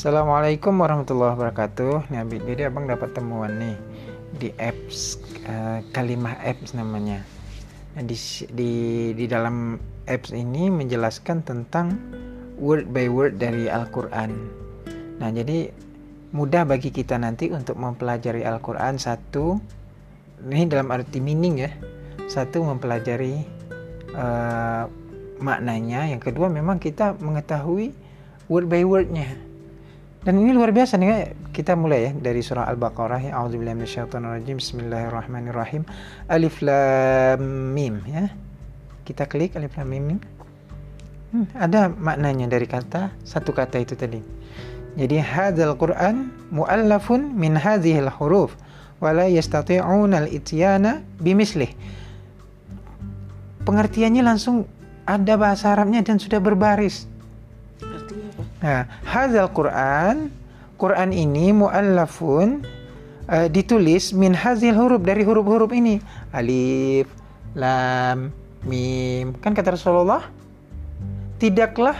Assalamualaikum warahmatullahi wabarakatuh. Nah, jadi abang dapat temuan nih di apps uh, kalimah apps namanya. Nah, di, di di dalam apps ini menjelaskan tentang word by word dari Al-Quran. Nah, jadi mudah bagi kita nanti untuk mempelajari Al-Quran satu ini dalam arti meaning ya. Satu mempelajari uh, maknanya, yang kedua memang kita mengetahui word by wordnya dan ini luar biasa nih kita mulai ya dari surah Al-Baqarah ya A'udzubillahi Bismillahirrahmanirrahim Alif Lam Mim ya. Kita klik Alif Lam Mim. Hmm, ada maknanya dari kata satu kata itu tadi. Jadi hadzal Quran muallafun min hadhil huruf wa la yastati'una al-ityana bimislih. Pengertiannya langsung ada bahasa Arabnya dan sudah berbaris Nah, hadzal Quran, Quran ini muallafun uh, ditulis min hazil huruf dari huruf-huruf ini. Alif, lam, mim. Kan kata Rasulullah, tidaklah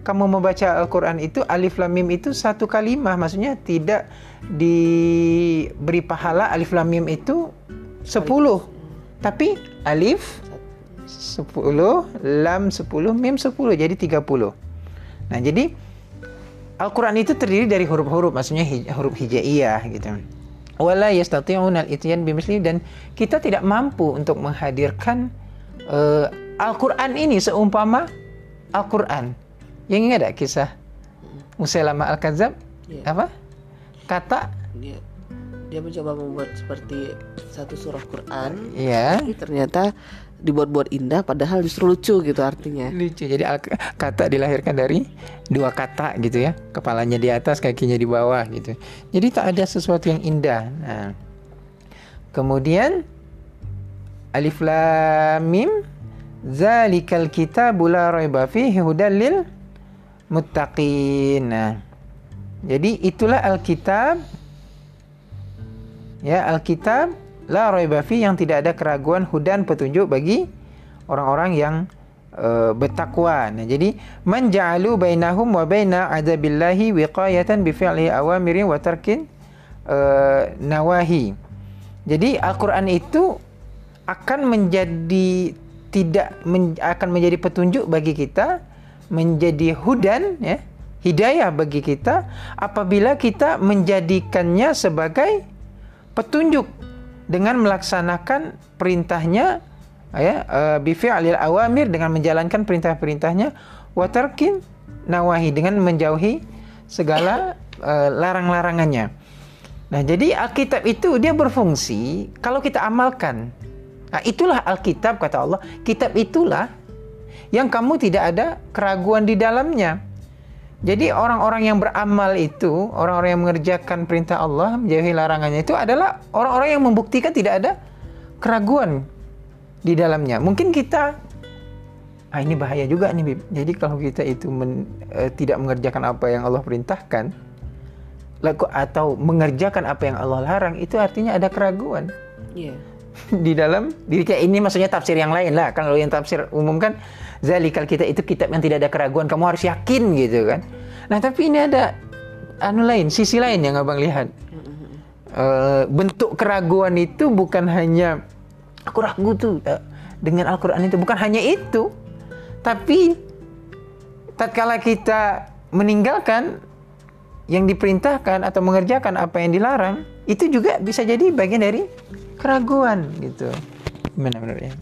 kamu membaca Al-Quran itu alif lam mim itu satu kalimah maksudnya tidak diberi pahala alif lam mim itu sepuluh tapi alif sepuluh lam sepuluh mim sepuluh jadi tiga puluh nah jadi Al-Quran itu terdiri dari huruf-huruf, maksudnya hij huruf hijaiyah gitu. Wala yastati'una al-ityan bimisli dan kita tidak mampu untuk menghadirkan uh, Al-Quran ini seumpama Al-Quran. Yang ingat ada kisah Musailamah Al-Kadzab? Ya. Apa? Kata dia, dia mencoba membuat seperti satu surah Quran. Iya. Tapi ternyata dibuat-buat indah padahal justru lucu gitu artinya. Lucu. Jadi kata dilahirkan dari dua kata gitu ya. Kepalanya di atas kakinya di bawah gitu. Jadi tak ada sesuatu yang indah. Nah. Kemudian alif lam mim zalikal kitabul la raiba fihi lil muttaqin. Nah. Jadi itulah alkitab. Ya alkitab la raiba fi yang tidak ada keraguan hudan petunjuk bagi orang-orang yang uh, bertakwa. Nah, jadi man ja'alu bainahum wa baina adabillahi wiqayatan bi fi'li awamirin wa tarkin uh, nawahi. Jadi Al-Qur'an itu akan menjadi tidak men, akan menjadi petunjuk bagi kita, menjadi hudan ya, hidayah bagi kita apabila kita menjadikannya sebagai petunjuk dengan melaksanakan perintahnya ya uh, bi fi'lil awamir dengan menjalankan perintah-perintahnya wa tarkin nawahi dengan menjauhi segala uh, larang-larangannya. Nah, jadi Alkitab itu dia berfungsi kalau kita amalkan. Nah, itulah Alkitab kata Allah. Kitab itulah yang kamu tidak ada keraguan di dalamnya. Jadi orang-orang yang beramal itu, orang-orang yang mengerjakan perintah Allah, menjauhi larangannya itu adalah orang-orang yang membuktikan tidak ada keraguan di dalamnya. Mungkin kita ah ini bahaya juga nih Bib. Jadi kalau kita itu men, e, tidak mengerjakan apa yang Allah perintahkan atau mengerjakan apa yang Allah larang itu artinya ada keraguan. Yeah. di dalam diri kita ini maksudnya tafsir yang lain lah. Kalau yang tafsir umum kan zalikal kita itu kitab yang tidak ada keraguan kamu harus yakin gitu kan. Nah tapi ini ada anu lain sisi lain yang abang lihat. Uh, bentuk keraguan itu bukan hanya aku ragu tuh uh, dengan Al-Quran itu. Bukan hanya itu tapi tatkala kita meninggalkan yang diperintahkan atau mengerjakan apa yang dilarang itu juga bisa jadi bagian dari keraguan gitu gimana menurutnya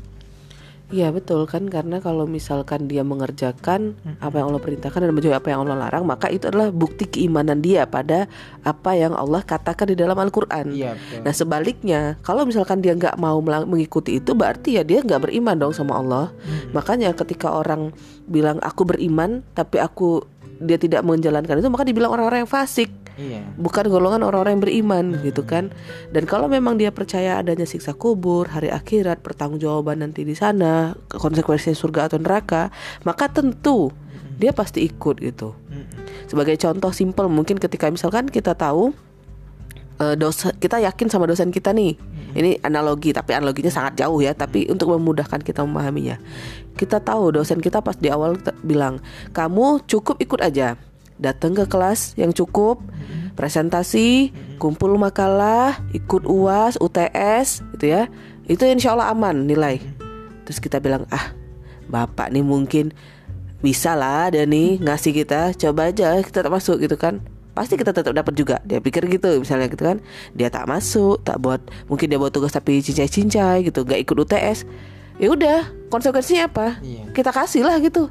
Iya betul kan karena kalau misalkan dia mengerjakan hmm. apa yang Allah perintahkan dan menjauhi apa yang Allah larang maka itu adalah bukti keimanan dia pada apa yang Allah katakan di dalam Al-Quran. Ya, nah sebaliknya kalau misalkan dia nggak mau mengikuti itu berarti ya dia nggak beriman dong sama Allah. Hmm. Makanya ketika orang bilang aku beriman tapi aku dia tidak menjalankan itu maka dibilang orang-orang yang fasik. Iya. Bukan golongan orang-orang yang beriman hmm. gitu kan. Dan kalau memang dia percaya adanya siksa kubur, hari akhirat, pertanggungjawaban nanti di sana, konsekuensi surga atau neraka, maka tentu hmm. dia pasti ikut gitu. Hmm. Sebagai contoh simpel mungkin ketika misalkan kita tahu uh, dosa kita yakin sama dosen kita nih. Hmm. Ini analogi tapi analoginya sangat jauh ya, tapi untuk memudahkan kita memahaminya. Kita tahu dosen kita pas di awal bilang, "Kamu cukup ikut aja." datang ke kelas yang cukup, presentasi, kumpul makalah, ikut UAS, UTS gitu ya. Itu insya Allah aman nilai. Terus kita bilang, "Ah, Bapak nih mungkin bisa lah dia nih ngasih kita, coba aja kita tak masuk gitu kan." Pasti kita tetap dapat juga. Dia pikir gitu misalnya gitu kan. Dia tak masuk, tak buat mungkin dia buat tugas tapi cincai-cincai gitu, nggak ikut UTS. Ya udah, konsekuensinya apa? Iya. Kita kasih lah gitu.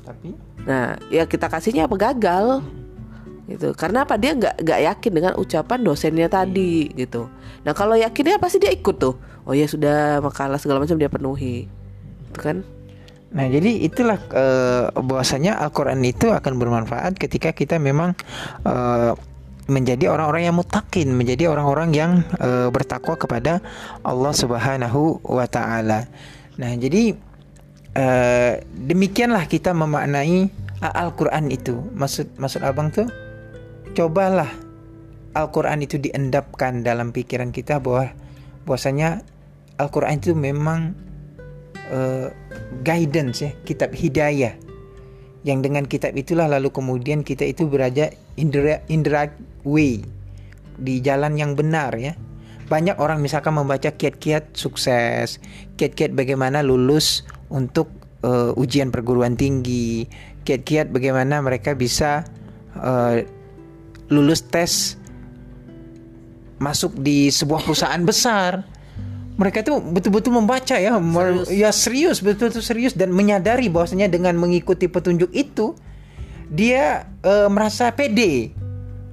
Tapi Nah, ya kita kasihnya apa gagal gitu. Karena apa dia nggak nggak yakin dengan ucapan dosennya tadi gitu. Nah kalau yakinnya pasti dia ikut tuh. Oh ya sudah makalah segala macam dia penuhi, itu kan? Nah, jadi itulah eh, bahwasanya Al-Qur'an itu akan bermanfaat ketika kita memang eh, menjadi orang-orang yang mutakin, menjadi orang-orang yang eh, bertakwa kepada Allah Subhanahu wa taala. Nah, jadi eh, demikianlah kita memaknai Al-Qur'an itu. Maksud maksud Abang tuh cobalah Al-Qur'an itu diendapkan dalam pikiran kita bahwa bahwasanya Al-Qur'an itu memang eh, guidance ya, kitab hidayah. Yang dengan kitab itulah lalu kemudian kita itu berada in the, way di jalan yang benar ya. Banyak orang misalkan membaca kiat-kiat sukses, kiat-kiat bagaimana lulus untuk eh, ujian perguruan tinggi, kiat-kiat bagaimana mereka bisa eh, lulus tes masuk di sebuah perusahaan besar. Mereka tuh betul-betul membaca ya, Serius. ya serius, betul-betul serius dan menyadari bahwasanya dengan mengikuti petunjuk itu dia eh, merasa pede,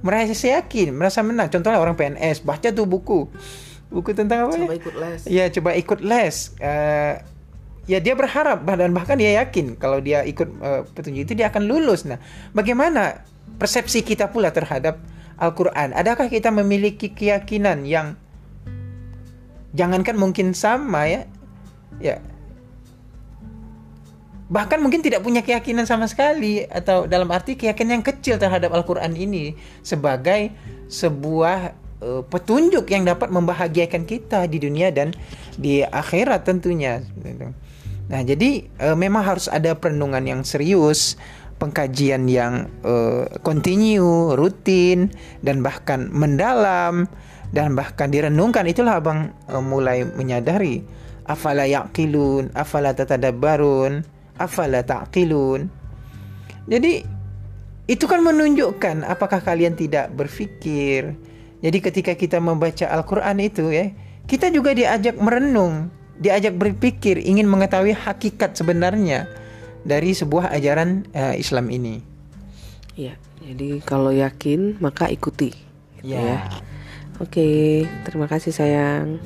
merasa yakin, merasa menang. Contohnya orang PNS baca tuh buku, buku tentang apa ya? Coba ikut les. Ya coba ikut les. Eh, ya dia berharap dan bahkan dia yakin kalau dia ikut eh, petunjuk itu dia akan lulus. Nah, bagaimana persepsi kita pula terhadap Al-Qur'an? Adakah kita memiliki keyakinan yang jangankan mungkin sama ya. Ya. Bahkan mungkin tidak punya keyakinan sama sekali atau dalam arti keyakinan yang kecil terhadap Al-Qur'an ini sebagai sebuah eh, petunjuk yang dapat membahagiakan kita di dunia dan di akhirat tentunya. Nah, jadi eh, memang harus ada perenungan yang serius, pengkajian yang eh, continue, rutin dan bahkan mendalam dan bahkan direnungkan itulah Abang eh, mulai menyadari afala yaqilun, afala tatadabbarun, afala taqilun. Jadi itu kan menunjukkan apakah kalian tidak berpikir. Jadi ketika kita membaca Al-Qur'an itu ya, kita juga diajak merenung, diajak berpikir, ingin mengetahui hakikat sebenarnya dari sebuah ajaran eh, Islam ini. Iya. Jadi kalau yakin maka ikuti. Gitu Ya. ya. Oke, terima kasih sayang.